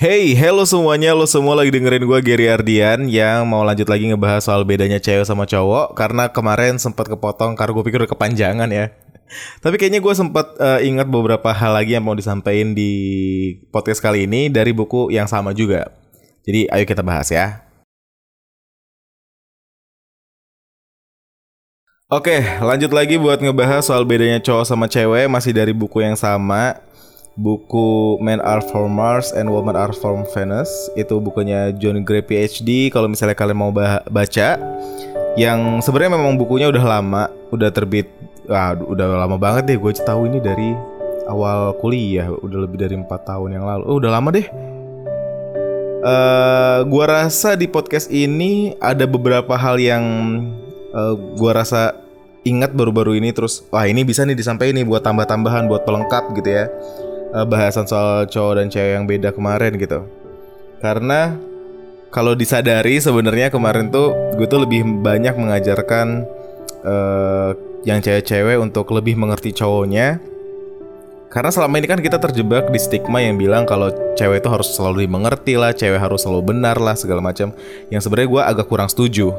Hey, hello semuanya, lo semua lagi dengerin gue Gary Ardian yang mau lanjut lagi ngebahas soal bedanya cewek sama cowok karena kemarin sempat kepotong karena gue pikir udah kepanjangan ya. Tapi kayaknya gue sempat uh, ingat beberapa hal lagi yang mau disampaikan di podcast kali ini dari buku yang sama juga. Jadi ayo kita bahas ya. Oke, lanjut lagi buat ngebahas soal bedanya cowok sama cewek masih dari buku yang sama buku Men Are From Mars and Women Are From Venus. Itu bukunya John Gray PhD kalau misalnya kalian mau baca. Yang sebenarnya memang bukunya udah lama udah terbit ah, udah lama banget deh. Gue tahu ini dari awal kuliah udah lebih dari empat tahun yang lalu. Oh udah lama deh. Uh, gua rasa di podcast ini ada beberapa hal yang uh, gua rasa ingat baru-baru ini. Terus wah ini bisa nih disampaikan nih buat tambah-tambahan buat pelengkap gitu ya uh, bahasan soal cowok dan cewek yang beda kemarin gitu. Karena kalau disadari sebenarnya kemarin tuh gue tuh lebih banyak mengajarkan uh, yang cewek-cewek untuk lebih mengerti cowoknya. Karena selama ini kan kita terjebak di stigma yang bilang kalau cewek itu harus selalu dimengerti lah, cewek harus selalu benar lah segala macam. Yang sebenarnya gue agak kurang setuju.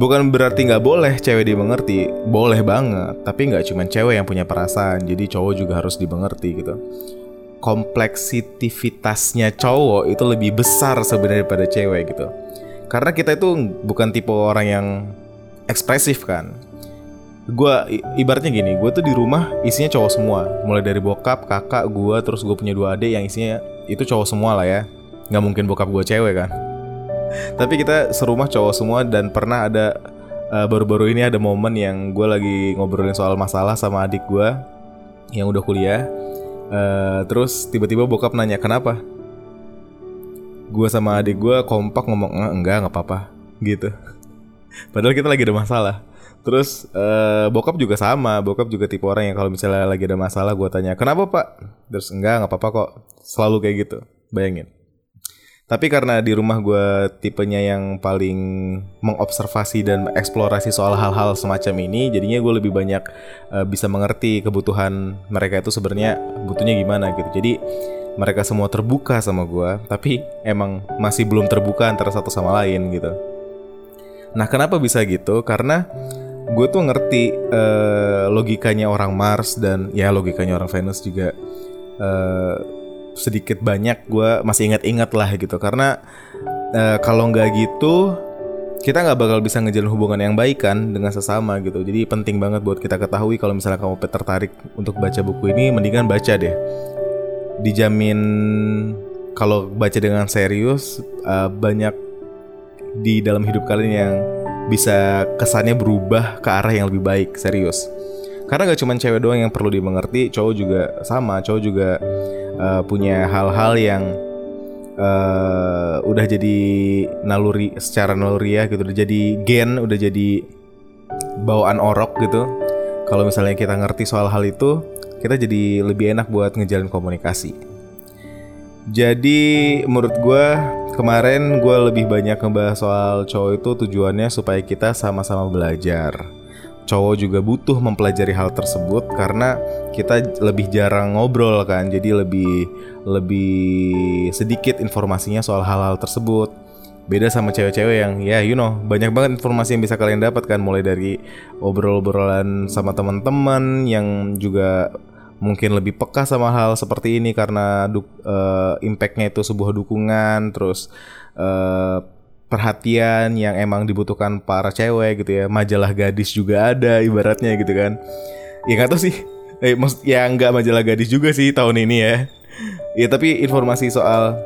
Bukan berarti nggak boleh cewek dimengerti, boleh banget. Tapi nggak cuma cewek yang punya perasaan, jadi cowok juga harus dimengerti gitu. Kompleksitivitasnya cowok itu lebih besar sebenarnya daripada cewek gitu. Karena kita itu bukan tipe orang yang ekspresif kan. Gue ibaratnya gini, gue tuh di rumah isinya cowok semua, mulai dari bokap, kakak, gue, terus gue punya dua adik yang isinya itu cowok semua lah ya. Nggak mungkin bokap gue cewek kan tapi kita serumah cowok semua dan pernah ada eh, baru-baru ini ada momen yang gue lagi ngobrolin soal masalah sama adik gue yang udah kuliah. Uh, terus tiba-tiba bokap nanya kenapa? Gue sama adik gue kompak ngomong enggak nggak apa-apa gitu. Padahal kita lagi ada masalah. Terus uh, bokap juga sama, bokap juga tipe orang yang kalau misalnya lagi ada masalah gue tanya kenapa pak? Terus enggak nggak apa-apa kok, selalu kayak gitu. Bayangin. Tapi karena di rumah gue tipenya yang paling mengobservasi dan eksplorasi soal hal-hal semacam ini, jadinya gue lebih banyak uh, bisa mengerti kebutuhan mereka itu sebenarnya butuhnya gimana gitu. Jadi mereka semua terbuka sama gue, tapi emang masih belum terbuka antara satu sama lain gitu. Nah kenapa bisa gitu? Karena gue tuh ngerti uh, logikanya orang Mars dan ya logikanya orang Venus juga. Uh, sedikit banyak gue masih ingat-ingat lah gitu. Karena uh, kalau nggak gitu kita nggak bakal bisa ngejalin hubungan yang baik kan dengan sesama gitu. Jadi penting banget buat kita ketahui kalau misalnya kamu tertarik untuk baca buku ini mendingan baca deh. Dijamin kalau baca dengan serius uh, banyak di dalam hidup kalian yang bisa kesannya berubah ke arah yang lebih baik serius. Karena gak cuma cewek doang yang perlu dimengerti cowok juga sama cowok juga uh, punya hal-hal yang uh, udah jadi naluri secara naluri ya gitu. Udah jadi gen udah jadi bawaan orok gitu. Kalau misalnya kita ngerti soal hal itu kita jadi lebih enak buat ngejalin komunikasi. Jadi menurut gue kemarin gue lebih banyak ngebahas soal cowok itu tujuannya supaya kita sama-sama belajar cowok juga butuh mempelajari hal tersebut karena kita lebih jarang ngobrol kan jadi lebih lebih sedikit informasinya soal hal-hal tersebut. Beda sama cewek-cewek yang ya you know banyak banget informasi yang bisa kalian dapatkan mulai dari obrol-obrolan sama teman-teman yang juga mungkin lebih peka sama hal seperti ini karena uh, impactnya itu sebuah dukungan terus uh, perhatian yang emang dibutuhkan para cewek gitu ya. Majalah gadis juga ada ibaratnya gitu kan. Ya nggak tahu sih. Eh, maksud ya nggak majalah gadis juga sih tahun ini ya. Ya tapi informasi soal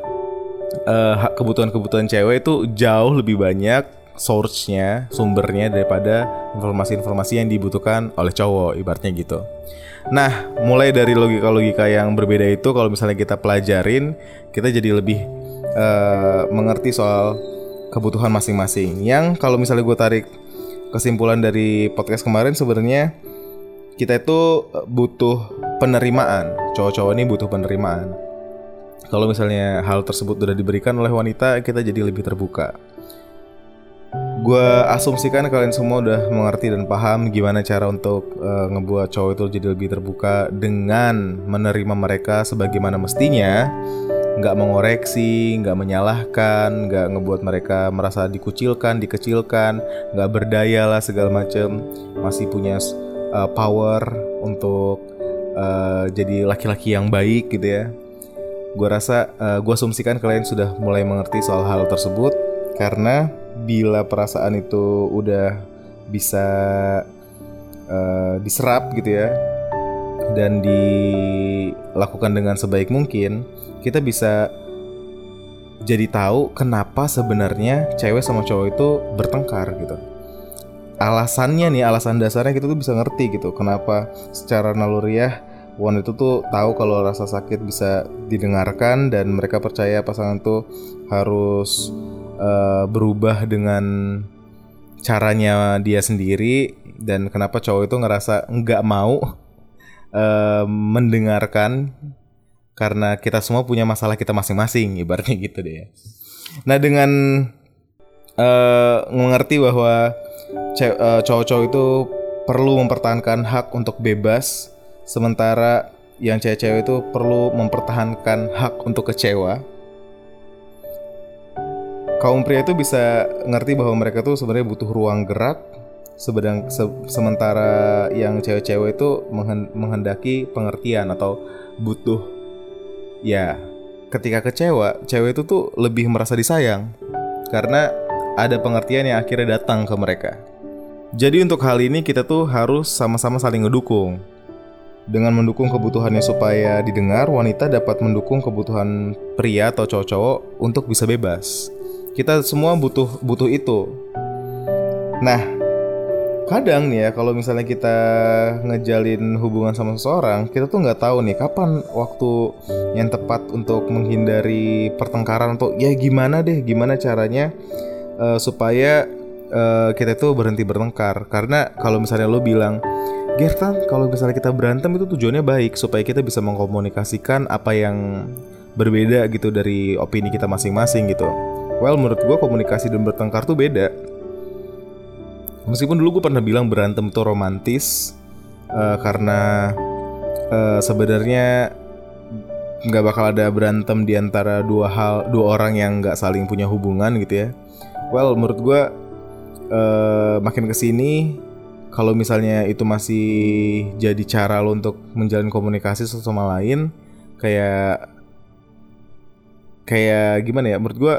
uh, kebutuhan-kebutuhan cewek itu jauh lebih banyak source-nya, sumbernya daripada informasi-informasi yang dibutuhkan oleh cowok, ibaratnya gitu. Nah, mulai dari logika-logika yang berbeda itu, kalau misalnya kita pelajarin, kita jadi lebih uh, mengerti soal kebutuhan masing-masing. Yang kalau misalnya gue tarik kesimpulan dari podcast kemarin sebenarnya kita itu eh, butuh penerimaan. Cowok-cowok ini butuh penerimaan. Kalau misalnya hal tersebut sudah diberikan oleh wanita, kita jadi lebih terbuka. Gue asumsikan kalian semua udah mengerti dan paham gimana cara untuk uh, ngebuat cowok itu jadi lebih terbuka dengan menerima mereka sebagaimana mestinya nggak mengoreksi, nggak menyalahkan, nggak ngebuat mereka merasa dikucilkan, dikecilkan, nggak berdaya lah segala macem, masih punya uh, power untuk uh, jadi laki-laki yang baik gitu ya. Gue rasa, uh, gue asumsikan kalian sudah mulai mengerti soal hal tersebut karena bila perasaan itu udah bisa uh, diserap gitu ya dan dilakukan dengan sebaik mungkin, kita bisa jadi tahu kenapa sebenarnya cewek sama cowok itu bertengkar gitu. Alasannya nih, alasan dasarnya kita tuh bisa ngerti gitu. Kenapa secara naluriah wanita tuh tahu kalau rasa sakit bisa didengarkan dan mereka percaya pasangan tuh harus uh, berubah dengan caranya dia sendiri dan kenapa cowok itu ngerasa nggak mau uh, mendengarkan karena kita semua punya masalah kita masing-masing ibaratnya gitu deh. Nah dengan uh, mengerti bahwa uh, cowok-cowok itu perlu mempertahankan hak untuk bebas sementara yang cewek-cewek itu perlu mempertahankan hak untuk kecewa. Kaum pria itu bisa ngerti bahwa mereka tuh sebenarnya butuh ruang gerak Sebedang se sementara yang cewek-cewek itu menghendaki pengertian atau butuh ya ketika kecewa cewek itu tuh lebih merasa disayang karena ada pengertian yang akhirnya datang ke mereka. Jadi untuk hal ini kita tuh harus sama-sama saling ngedukung. Dengan mendukung kebutuhannya supaya didengar, wanita dapat mendukung kebutuhan pria atau cowok-cowok untuk bisa bebas. Kita semua butuh butuh itu. Nah, kadang nih ya kalau misalnya kita ngejalin hubungan sama seseorang kita tuh nggak tahu nih kapan waktu yang tepat untuk menghindari pertengkaran atau ya gimana deh gimana caranya uh, supaya uh, kita tuh berhenti bertengkar. Karena kalau misalnya lo bilang Gertan kalau misalnya kita berantem itu tujuannya baik supaya kita bisa mengkomunikasikan apa yang berbeda gitu dari opini kita masing-masing gitu. Well menurut gue komunikasi dan bertengkar tuh beda Meskipun dulu gue pernah bilang berantem itu romantis uh, karena uh, sebenarnya nggak bakal ada berantem di antara dua hal dua orang yang nggak saling punya hubungan gitu ya. Well, menurut gue uh, makin ke sini kalau misalnya itu masih jadi cara lo untuk menjalin komunikasi satu sama lain kayak kayak gimana ya menurut gue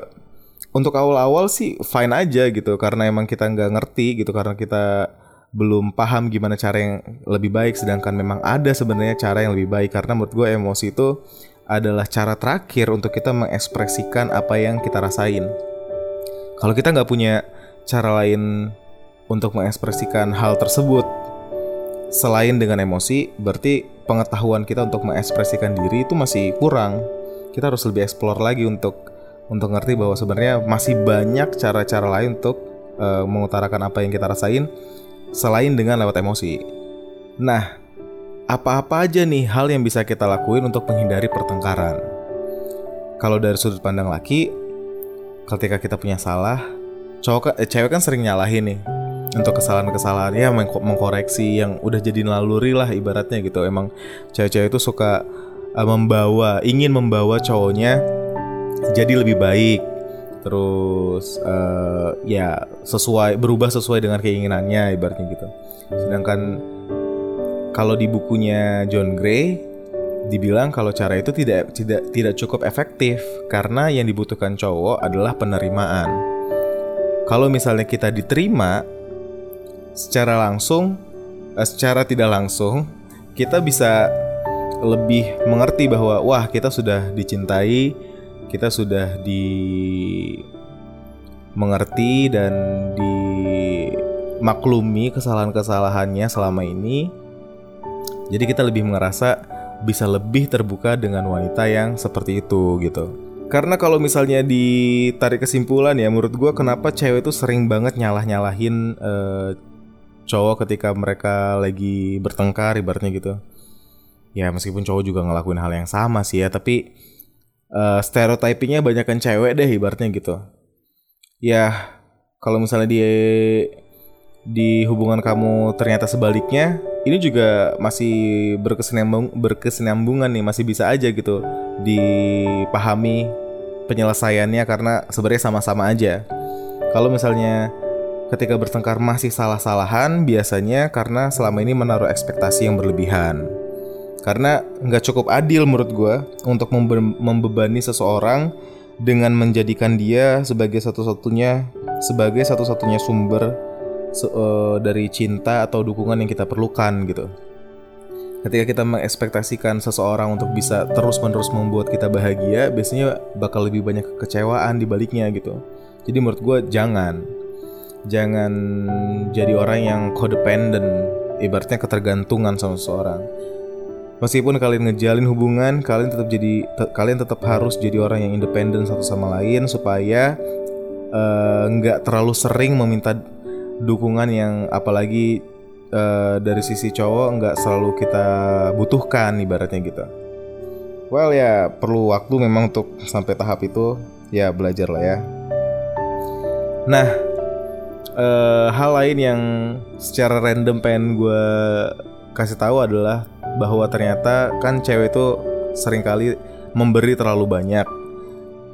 untuk awal-awal sih fine aja gitu karena emang kita nggak ngerti gitu karena kita belum paham gimana cara yang lebih baik sedangkan memang ada sebenarnya cara yang lebih baik karena menurut gue emosi itu adalah cara terakhir untuk kita mengekspresikan apa yang kita rasain. Kalau kita nggak punya cara lain untuk mengekspresikan hal tersebut selain dengan emosi, berarti pengetahuan kita untuk mengekspresikan diri itu masih kurang. Kita harus lebih explore lagi untuk untuk ngerti bahwa sebenarnya masih banyak cara-cara lain untuk uh, mengutarakan apa yang kita rasain selain dengan lewat emosi. Nah, apa-apa aja nih hal yang bisa kita lakuin untuk menghindari pertengkaran? Kalau dari sudut pandang laki, ketika kita punya salah, cowok eh, cewek kan sering nyalahin nih untuk kesalahan-kesalahan ya meng mengkoreksi yang udah jadi naluri lah ibaratnya gitu. Emang cewek-cewek itu suka uh, membawa, ingin membawa cowoknya jadi lebih baik. Terus uh, ya sesuai berubah sesuai dengan keinginannya ibaratnya gitu. Sedangkan kalau di bukunya John Gray dibilang kalau cara itu tidak tidak tidak cukup efektif karena yang dibutuhkan cowok adalah penerimaan. Kalau misalnya kita diterima secara langsung eh, secara tidak langsung kita bisa lebih mengerti bahwa wah kita sudah dicintai kita sudah di mengerti dan dimaklumi kesalahan-kesalahannya selama ini. Jadi kita lebih merasa bisa lebih terbuka dengan wanita yang seperti itu gitu. Karena kalau misalnya ditarik kesimpulan ya menurut gue kenapa cewek itu sering banget nyalah-nyalahin uh, cowok ketika mereka lagi bertengkar ibaratnya gitu. Ya meskipun cowok juga ngelakuin hal yang sama sih ya tapi uh, stereotypingnya kan cewek deh ibaratnya gitu ya kalau misalnya dia di hubungan kamu ternyata sebaliknya, ini juga masih berkesinambung berkesinambungan nih, masih bisa aja gitu dipahami penyelesaiannya karena sebenarnya sama-sama aja. Kalau misalnya ketika bertengkar masih salah-salahan, biasanya karena selama ini menaruh ekspektasi yang berlebihan. Karena nggak cukup adil menurut gue untuk membebani seseorang dengan menjadikan dia sebagai satu-satunya sebagai satu-satunya sumber uh, dari cinta atau dukungan yang kita perlukan gitu. Ketika kita mengekspektasikan seseorang untuk bisa terus-menerus membuat kita bahagia, biasanya bakal lebih banyak kekecewaan di baliknya gitu. Jadi menurut gue jangan, jangan jadi orang yang codependent, ibaratnya ketergantungan sama seseorang. Meskipun kalian ngejalin hubungan, kalian tetap jadi te kalian tetap harus jadi orang yang independen satu sama lain supaya eh, nggak uh, terlalu sering meminta dukungan yang apalagi uh, dari sisi cowok nggak selalu kita butuhkan ibaratnya gitu. Well ya perlu waktu memang untuk sampai tahap itu ya belajar lah ya. Nah uh, hal lain yang secara random pengen gue kasih tahu adalah bahwa ternyata kan cewek itu sering kali memberi terlalu banyak.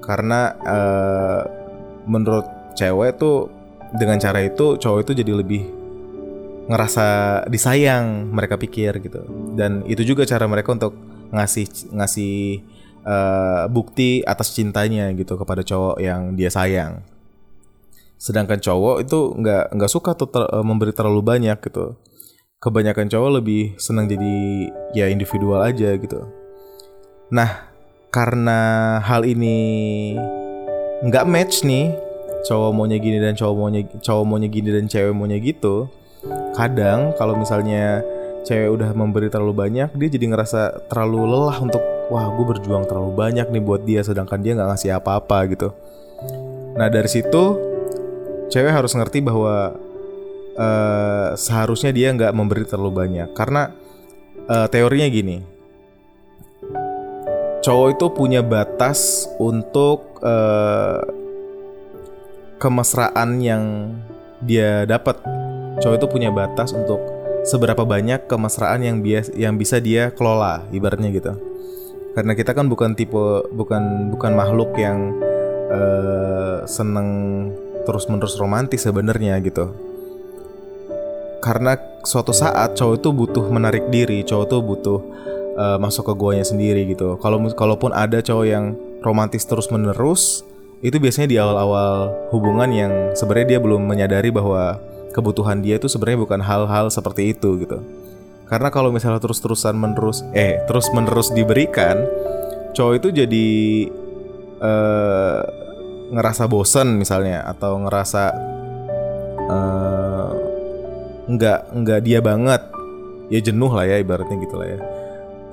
Karena uh, menurut cewek tuh dengan cara itu cowok itu jadi lebih ngerasa disayang mereka pikir gitu. Dan itu juga cara mereka untuk ngasih ngasih uh, bukti atas cintanya gitu kepada cowok yang dia sayang. Sedangkan cowok itu nggak nggak suka tuh ter, uh, memberi terlalu banyak gitu kebanyakan cowok lebih senang jadi ya individual aja gitu. Nah karena hal ini nggak match nih cowok maunya gini dan cowok maunya cowok maunya gini dan cewek maunya gitu kadang kalau misalnya cewek udah memberi terlalu banyak dia jadi ngerasa terlalu lelah untuk wah gue berjuang terlalu banyak nih buat dia sedangkan dia nggak ngasih apa-apa gitu. Nah dari situ cewek harus ngerti bahwa uh, seharusnya dia nggak memberi terlalu banyak karena uh, teorinya gini cowok itu punya batas untuk uh, kemesraan yang dia dapat. Cowok itu punya batas untuk seberapa banyak kemesraan yang bias yang bisa dia kelola, ibaratnya gitu. Karena kita kan bukan tipe bukan bukan makhluk yang uh, seneng terus-menerus romantis sebenarnya gitu. Karena suatu saat cowok itu butuh menarik diri, cowok itu butuh uh, masuk ke guanya sendiri gitu. Kalau kalaupun ada cowok yang romantis terus-menerus, itu biasanya di awal-awal hubungan yang sebenarnya dia belum menyadari bahwa kebutuhan dia itu sebenarnya bukan hal-hal seperti itu gitu. Karena kalau misalnya terus-terusan menerus eh terus-menerus diberikan, cowok itu jadi uh, ngerasa bosen misalnya atau ngerasa uh, nggak nggak dia banget ya jenuh lah ya ibaratnya gitu lah ya.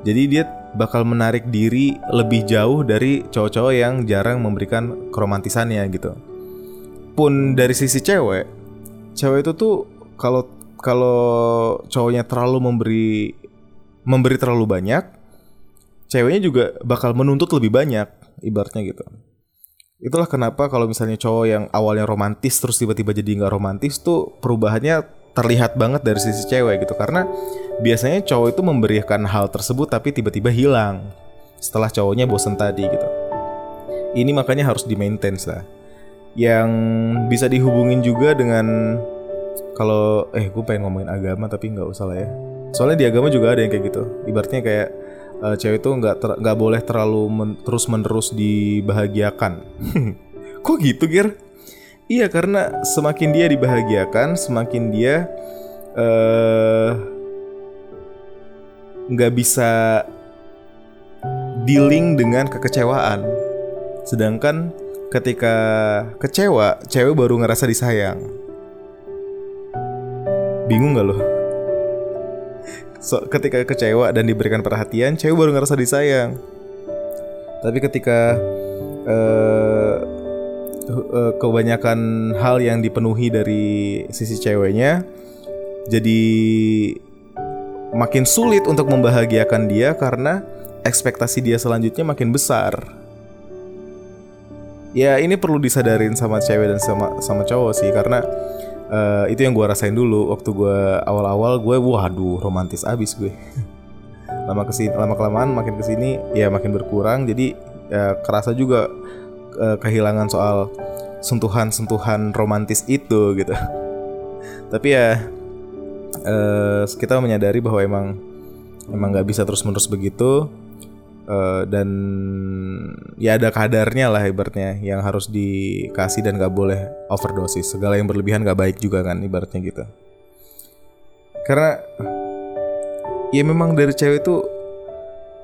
Jadi dia bakal menarik diri lebih jauh dari cowok-cowok yang jarang memberikan keromantisannya gitu. Pun dari sisi cewek, cewek itu tuh kalau kalau cowoknya terlalu memberi memberi terlalu banyak, ceweknya juga bakal menuntut lebih banyak, ibaratnya gitu. Itulah kenapa kalau misalnya cowok yang awalnya romantis terus tiba-tiba jadi nggak romantis tuh perubahannya terlihat banget dari sisi cewek gitu karena biasanya cowok itu memberikan hal tersebut tapi tiba-tiba hilang setelah cowoknya bosen tadi gitu. Ini makanya harus di maintain lah. Yang bisa dihubungin juga dengan kalau eh gue pengen ngomongin agama tapi nggak usah lah ya. Soalnya di agama juga ada yang kayak gitu. Ibaratnya kayak uh, cewek itu nggak nggak boleh terlalu men terus menerus dibahagiakan. Kok gitu Gir? Iya karena semakin dia dibahagiakan, semakin dia uh, nggak bisa dealing dengan kekecewaan. Sedangkan ketika kecewa, cewek baru ngerasa disayang. Bingung gak lo? So, ketika kecewa dan diberikan perhatian, cewek baru ngerasa disayang. Tapi ketika uh, uh, kebanyakan hal yang dipenuhi dari sisi ceweknya, jadi makin sulit untuk membahagiakan dia karena ekspektasi dia selanjutnya makin besar. Ya ini perlu disadarin sama cewek dan sama sama cowok sih karena uh, itu yang gue rasain dulu waktu gue awal-awal gue waduh romantis abis gue lama ke sini lama kelamaan makin ke sini ya makin berkurang jadi ya, kerasa juga uh, kehilangan soal sentuhan-sentuhan romantis itu gitu. Tapi ya uh, kita menyadari bahwa emang emang nggak bisa terus-menerus begitu uh, dan ya ada kadarnya lah ibaratnya yang harus dikasih dan gak boleh overdosis. Segala yang berlebihan gak baik juga kan ibaratnya gitu. Karena ya memang dari cewek itu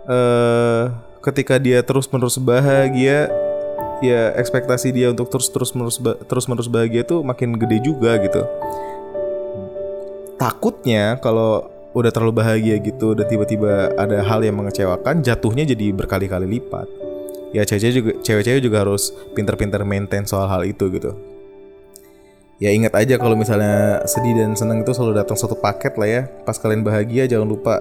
uh, ketika dia terus menerus bahagia ya ekspektasi dia untuk terus terus menerus terus menerus bahagia itu makin gede juga gitu. Takutnya kalau udah terlalu bahagia gitu dan tiba-tiba ada hal yang mengecewakan jatuhnya jadi berkali-kali lipat. Ya cewek-cewek juga cewek-cewek juga harus pinter-pinter maintain soal hal itu gitu. Ya ingat aja kalau misalnya sedih dan senang itu selalu datang satu paket lah ya. Pas kalian bahagia jangan lupa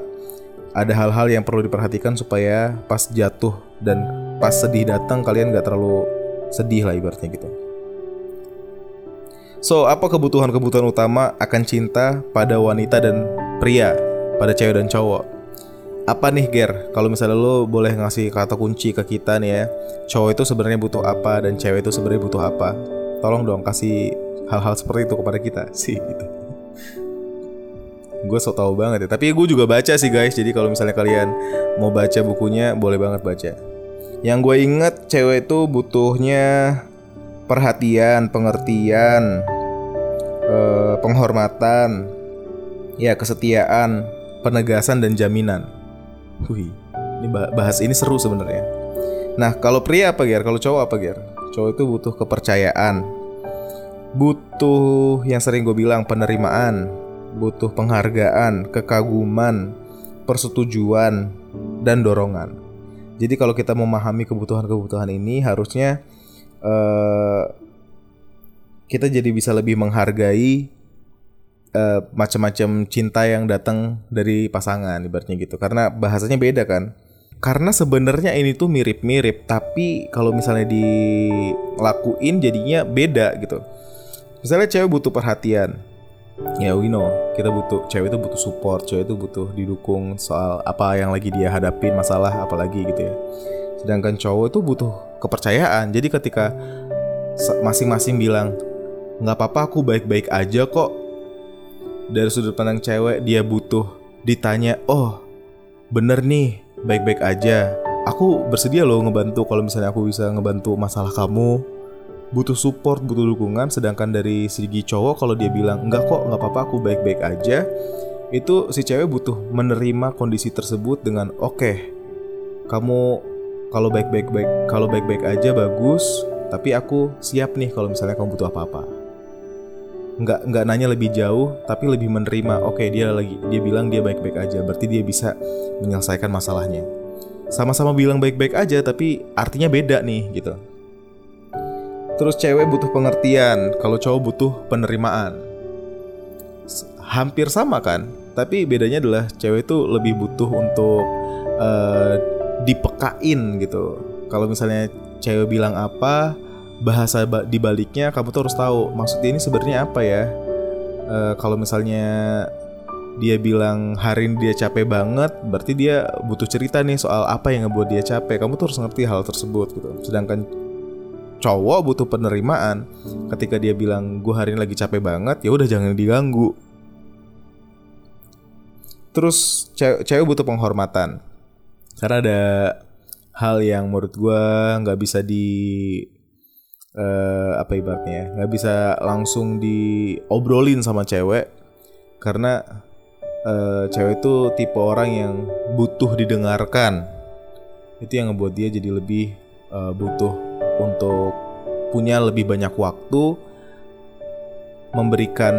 ada hal-hal yang perlu diperhatikan supaya pas jatuh dan pas sedih datang kalian gak terlalu sedih lah ibaratnya gitu So, apa kebutuhan-kebutuhan utama akan cinta pada wanita dan pria, pada cewek dan cowok? Apa nih Ger? Kalau misalnya lo boleh ngasih kata kunci ke kita nih ya, cowok itu sebenarnya butuh apa dan cewek itu sebenarnya butuh apa? Tolong dong kasih hal-hal seperti itu kepada kita sih gitu. Gue so tau banget ya, tapi gue juga baca sih guys. Jadi kalau misalnya kalian mau baca bukunya, boleh banget baca. Yang gue inget cewek itu butuhnya perhatian, pengertian, eh, penghormatan, ya kesetiaan, penegasan dan jaminan. Wih, ini bahas ini seru sebenarnya. Nah, kalau pria apa Ger? Kalau cowok apa Ger? Cowok itu butuh kepercayaan, butuh yang sering gue bilang penerimaan, butuh penghargaan, kekaguman, persetujuan, dan dorongan. Jadi kalau kita memahami kebutuhan-kebutuhan ini harusnya uh, kita jadi bisa lebih menghargai uh, macam-macam cinta yang datang dari pasangan ibaratnya gitu. Karena bahasanya beda kan? Karena sebenarnya ini tuh mirip-mirip tapi kalau misalnya dilakuin jadinya beda gitu. Misalnya cewek butuh perhatian ya we know. Kita butuh cewek itu butuh support cewek itu butuh didukung soal apa yang lagi dia hadapin masalah apalagi gitu ya. Sedangkan cowok itu butuh kepercayaan. Jadi ketika masing-masing bilang nggak apa-apa aku baik-baik aja kok. Dari sudut pandang cewek dia butuh ditanya oh bener nih baik-baik aja. Aku bersedia loh ngebantu kalau misalnya aku bisa ngebantu masalah kamu butuh support butuh dukungan sedangkan dari segi cowok kalau dia bilang enggak kok nggak apa-apa aku baik-baik aja itu si cewek butuh menerima kondisi tersebut dengan oke okay, kamu kalau baik-baik baik kalau baik-baik aja bagus tapi aku siap nih kalau misalnya kamu butuh apa-apa. Nggak nggak nanya lebih jauh tapi lebih menerima oke okay, dia lagi dia bilang dia baik-baik aja berarti dia bisa menyelesaikan masalahnya. Sama-sama bilang baik-baik aja tapi artinya beda nih gitu terus cewek butuh pengertian kalau cowok butuh penerimaan. Hampir sama kan tapi bedanya adalah cewek itu lebih butuh untuk uh, dipekain gitu. Kalau misalnya cewek bilang apa bahasa di baliknya kamu tuh harus tahu maksudnya ini sebenarnya apa ya? E, kalau misalnya dia bilang hari ini dia capek banget berarti dia butuh cerita nih soal apa yang ngebuat dia capek. Kamu tuh harus ngerti hal tersebut gitu. Sedangkan cowok butuh penerimaan. Ketika dia bilang gue hari ini lagi capek banget ya udah jangan diganggu. Terus cewek, cewek butuh penghormatan. Karena ada hal yang menurut gue nggak bisa di uh, apa ibaratnya ya nggak bisa langsung diobrolin sama cewek. Karena uh, cewek itu tipe orang yang butuh didengarkan. Itu yang ngebuat dia jadi lebih uh, butuh untuk punya lebih banyak waktu memberikan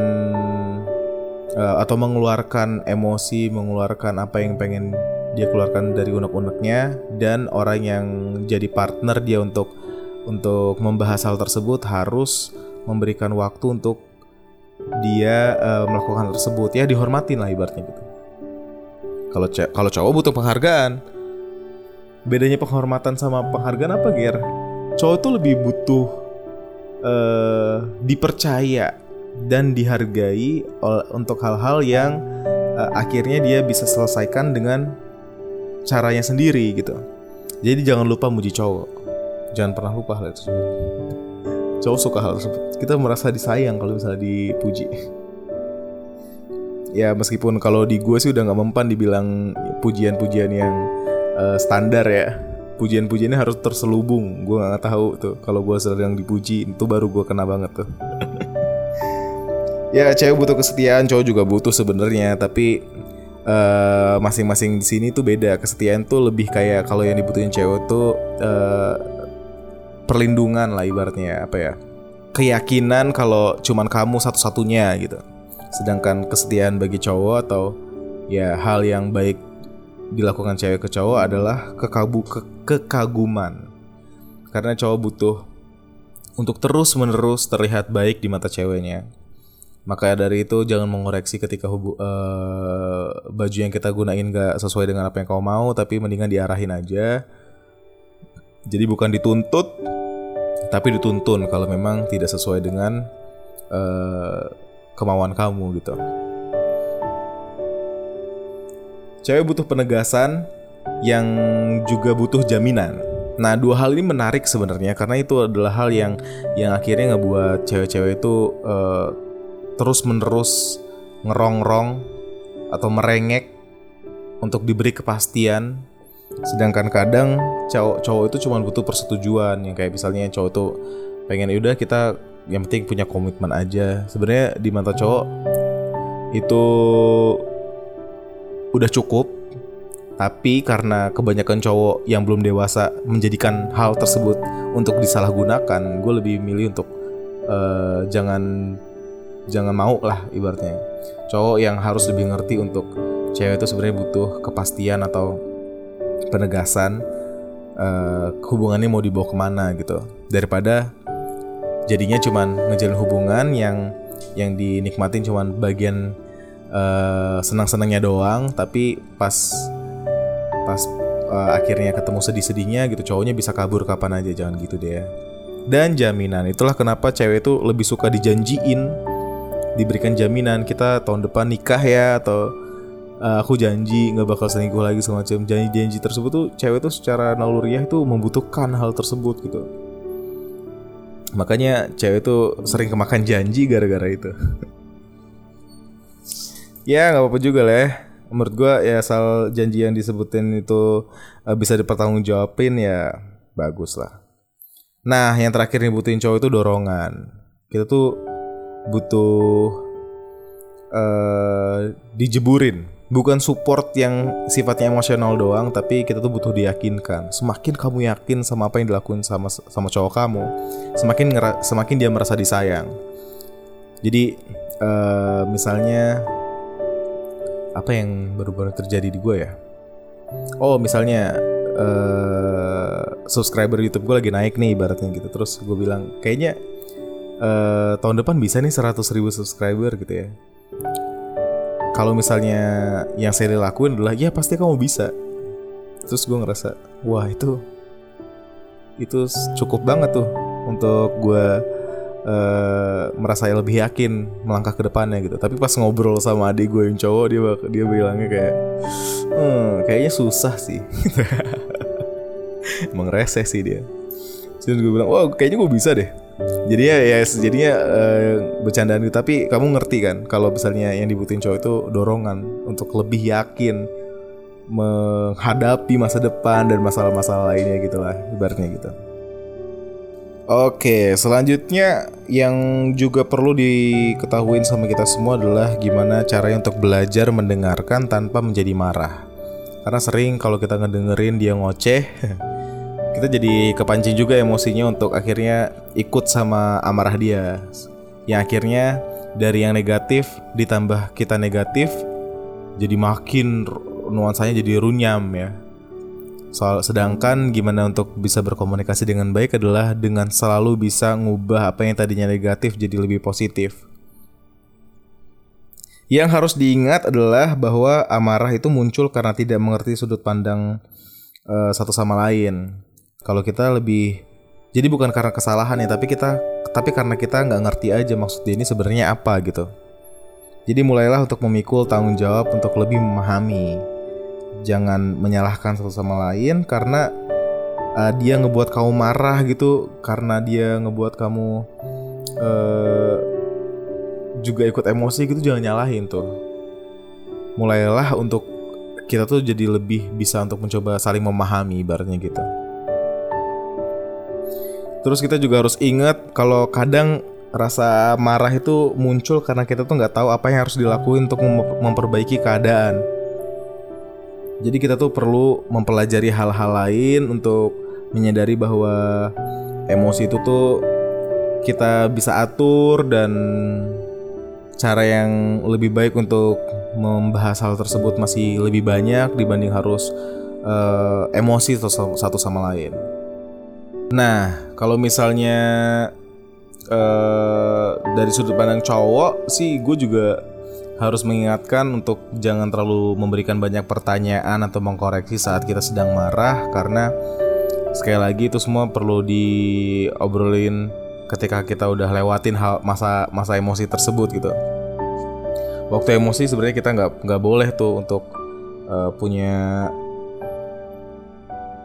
uh, atau mengeluarkan emosi mengeluarkan apa yang pengen dia keluarkan dari unek-uneknya dan orang yang jadi partner dia untuk untuk membahas hal tersebut harus memberikan waktu untuk dia uh, melakukan hal tersebut ya dihormatin lah ibaratnya gitu. Kalau kalau cowok butuh penghargaan. Bedanya penghormatan sama penghargaan apa, Ger? Cowok tuh lebih butuh uh, dipercaya, dan dihargai untuk hal-hal yang uh, akhirnya dia bisa selesaikan dengan caranya sendiri gitu. Jadi jangan lupa muji cowok. Jangan pernah lupa hal tersebut. Cowok suka hal tersebut. Kita merasa disayang kalau misalnya dipuji. Ya meskipun kalau di gue sih udah nggak mempan dibilang pujian-pujian yang uh, standar ya. Pujian-pujiannya harus terselubung. Gue nggak tahu tuh kalau gue sedang dipuji itu baru gue kena banget tuh. ya cewek butuh kesetiaan, cowok juga butuh sebenarnya, tapi uh, masing-masing di sini tuh beda. Kesetiaan tuh lebih kayak kalau yang dibutuhin cewek tuh uh, perlindungan lah ibaratnya apa ya? Keyakinan kalau cuman kamu satu-satunya gitu. Sedangkan kesetiaan bagi cowok atau ya hal yang baik dilakukan cewek ke cowok adalah kekabu ke kekaguman. Karena cowok butuh untuk terus-menerus terlihat baik di mata ceweknya maka dari itu jangan mengoreksi ketika hubu, uh, baju yang kita gunain gak sesuai dengan apa yang kau mau, tapi mendingan diarahin aja. Jadi bukan dituntut, tapi dituntun kalau memang tidak sesuai dengan uh, kemauan kamu gitu. Cewek butuh penegasan yang juga butuh jaminan. Nah, dua hal ini menarik sebenarnya karena itu adalah hal yang yang akhirnya ngebuat cewek-cewek itu uh, terus-menerus ngerongrong atau merengek untuk diberi kepastian sedangkan kadang cowok cowok itu cuma butuh persetujuan yang kayak misalnya cowok tuh pengen ya udah kita yang penting punya komitmen aja sebenarnya di mata cowok itu udah cukup tapi karena kebanyakan cowok yang belum dewasa menjadikan hal tersebut untuk disalahgunakan gue lebih milih untuk uh, jangan jangan mau lah ibaratnya. Cowok yang harus lebih ngerti untuk cewek itu sebenarnya butuh kepastian atau penegasan uh, hubungannya mau dibawa ke mana gitu. Daripada jadinya cuman ngejalin hubungan yang yang dinikmatin cuman bagian uh, senang-senangnya doang tapi pas pas uh, akhirnya ketemu sedih-sedihnya gitu cowoknya bisa kabur kapan aja jangan gitu deh dan jaminan itulah kenapa cewek itu lebih suka dijanjiin diberikan jaminan kita tahun depan nikah ya atau uh, aku janji nggak bakal selingkuh lagi semacam janji-janji tersebut tuh cewek tuh secara naluriah itu membutuhkan hal tersebut gitu. Makanya cewek tuh sering kemakan janji gara-gara itu ya nggak apa-apa juga lah ya. menurut gue ya asal janji yang disebutin itu uh, bisa dipertanggungjawabin ya bagus lah. Nah yang terakhir nih butuhin cowok itu dorongan. Kita tuh butuh uh, dijeburin. Bukan support yang sifatnya emosional doang tapi kita tuh butuh diyakinkan. Semakin kamu yakin sama apa yang dilakuin sama sama cowok kamu semakin semakin dia merasa disayang. Jadi uh, misalnya apa yang baru-baru terjadi di gue ya? Oh misalnya uh, subscriber YouTube gue lagi naik nih ibaratnya gitu. Terus gue bilang kayaknya uh, tahun depan bisa nih 100 ribu subscriber gitu ya. Kalau misalnya yang saya lakuin adalah ya pasti kamu bisa. Terus gue ngerasa wah itu itu cukup banget tuh untuk gue uh, merasa lebih yakin melangkah ke depannya gitu. Tapi pas ngobrol sama adik gue yang cowok dia dia bilangnya kayak hmm, kayaknya susah sih. Emang reseh sih dia. Terus gue bilang, wah kayaknya gue bisa deh. Jadinya ya jadinya uh, bercandaan gitu. Tapi kamu ngerti kan kalau misalnya yang dibutuhin cowok itu dorongan untuk lebih yakin menghadapi masa depan dan masalah-masalah lainnya gitulah ibaratnya gitu. Oke, selanjutnya yang juga perlu diketahui sama kita semua adalah gimana caranya untuk belajar mendengarkan tanpa menjadi marah. Karena sering kalau kita ngedengerin dia ngoceh, kita jadi kepancing juga emosinya untuk akhirnya ikut sama amarah dia yang akhirnya dari yang negatif ditambah kita negatif jadi makin nuansanya jadi runyam ya soal sedangkan gimana untuk bisa berkomunikasi dengan baik adalah dengan selalu bisa ngubah apa yang tadinya negatif jadi lebih positif yang harus diingat adalah bahwa amarah itu muncul karena tidak mengerti sudut pandang uh, satu sama lain kalau kita lebih Jadi bukan karena kesalahan ya, tapi kita tapi karena kita nggak ngerti aja maksud dia ini sebenarnya apa gitu. Jadi mulailah untuk memikul tanggung jawab untuk lebih memahami. Jangan menyalahkan satu sama lain karena uh, dia ngebuat kamu marah gitu, karena dia ngebuat kamu uh, juga ikut emosi gitu jangan nyalahin tuh. Mulailah untuk kita tuh jadi lebih bisa untuk mencoba saling memahami ibaratnya gitu. Terus kita juga harus ingat kalau kadang rasa marah itu muncul karena kita tuh nggak tahu apa yang harus dilakuin untuk memperbaiki keadaan. Jadi kita tuh perlu mempelajari hal-hal lain untuk menyadari bahwa emosi itu tuh kita bisa atur dan cara yang lebih baik untuk membahas hal tersebut masih lebih banyak dibanding harus uh, emosi satu sama lain. Nah, kalau misalnya uh, dari sudut pandang cowok sih, gue juga harus mengingatkan untuk jangan terlalu memberikan banyak pertanyaan atau mengkoreksi saat kita sedang marah karena sekali lagi itu semua perlu diobrolin ketika kita udah lewatin hal masa masa emosi tersebut gitu. Waktu emosi sebenarnya kita nggak nggak boleh tuh untuk uh, punya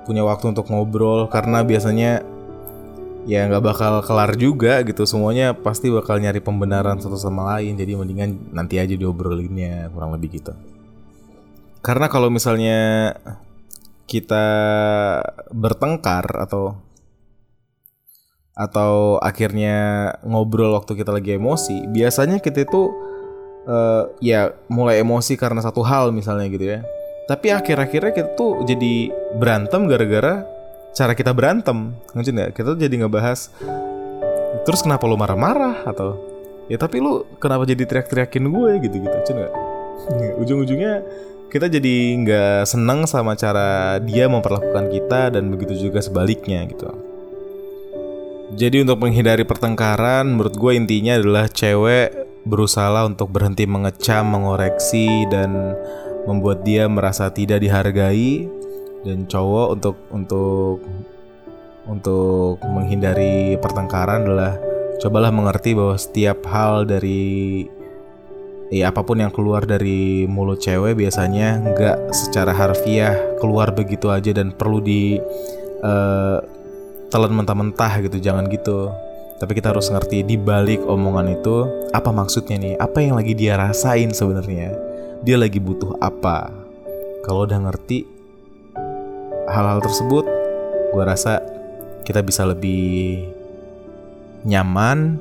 punya waktu untuk ngobrol karena biasanya ya nggak bakal kelar juga gitu. Semuanya pasti bakal nyari pembenaran satu sama lain. Jadi mendingan nanti aja diobrolinnya kurang lebih gitu. Karena kalau misalnya kita bertengkar atau atau akhirnya ngobrol waktu kita lagi emosi biasanya kita itu uh, ya mulai emosi karena satu hal misalnya gitu ya. Tapi akhir-akhirnya kita tuh jadi berantem gara-gara cara kita berantem. Ngerti nggak? Kita jadi ngebahas terus kenapa lu marah-marah atau ya tapi lu kenapa jadi teriak-teriakin gue gitu-gitu, cuma ujung-ujungnya kita jadi nggak seneng sama cara dia memperlakukan kita dan begitu juga sebaliknya gitu. Jadi untuk menghindari pertengkaran, menurut gue intinya adalah cewek berusaha untuk berhenti mengecam, mengoreksi dan membuat dia merasa tidak dihargai dan cowok untuk untuk untuk menghindari pertengkaran adalah cobalah mengerti bahwa setiap hal dari ya apa pun yang keluar dari mulut cewek biasanya nggak secara harfiah keluar begitu aja dan perlu di uh, telan mentah-mentah gitu jangan gitu tapi kita harus ngerti di balik omongan itu apa maksudnya nih? Apa yang lagi dia rasain sebenarnya? Dia lagi butuh apa? Kalau udah ngerti hal-hal tersebut, gue rasa kita bisa lebih nyaman,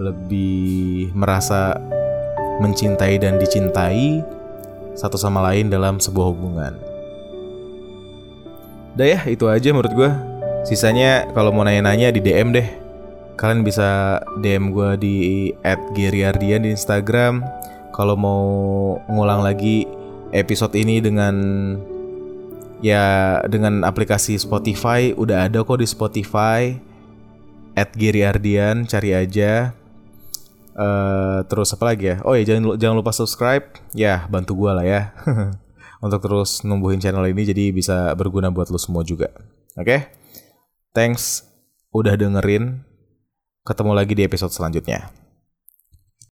lebih merasa mencintai dan dicintai satu sama lain dalam sebuah hubungan. Udah ya, itu aja menurut gue. Sisanya kalau mau nanya-nanya di DM deh kalian bisa DM gue di @geriardian di Instagram. Kalau mau ngulang lagi episode ini dengan ya dengan aplikasi Spotify udah ada kok di Spotify @geriardian cari aja. Uh, terus apa lagi ya? Oh ya jangan jangan lupa subscribe. Ya bantu gue lah ya untuk terus numbuhin channel ini jadi bisa berguna buat lo semua juga. Oke? Okay? Thanks udah dengerin Ketemu lagi di episode selanjutnya.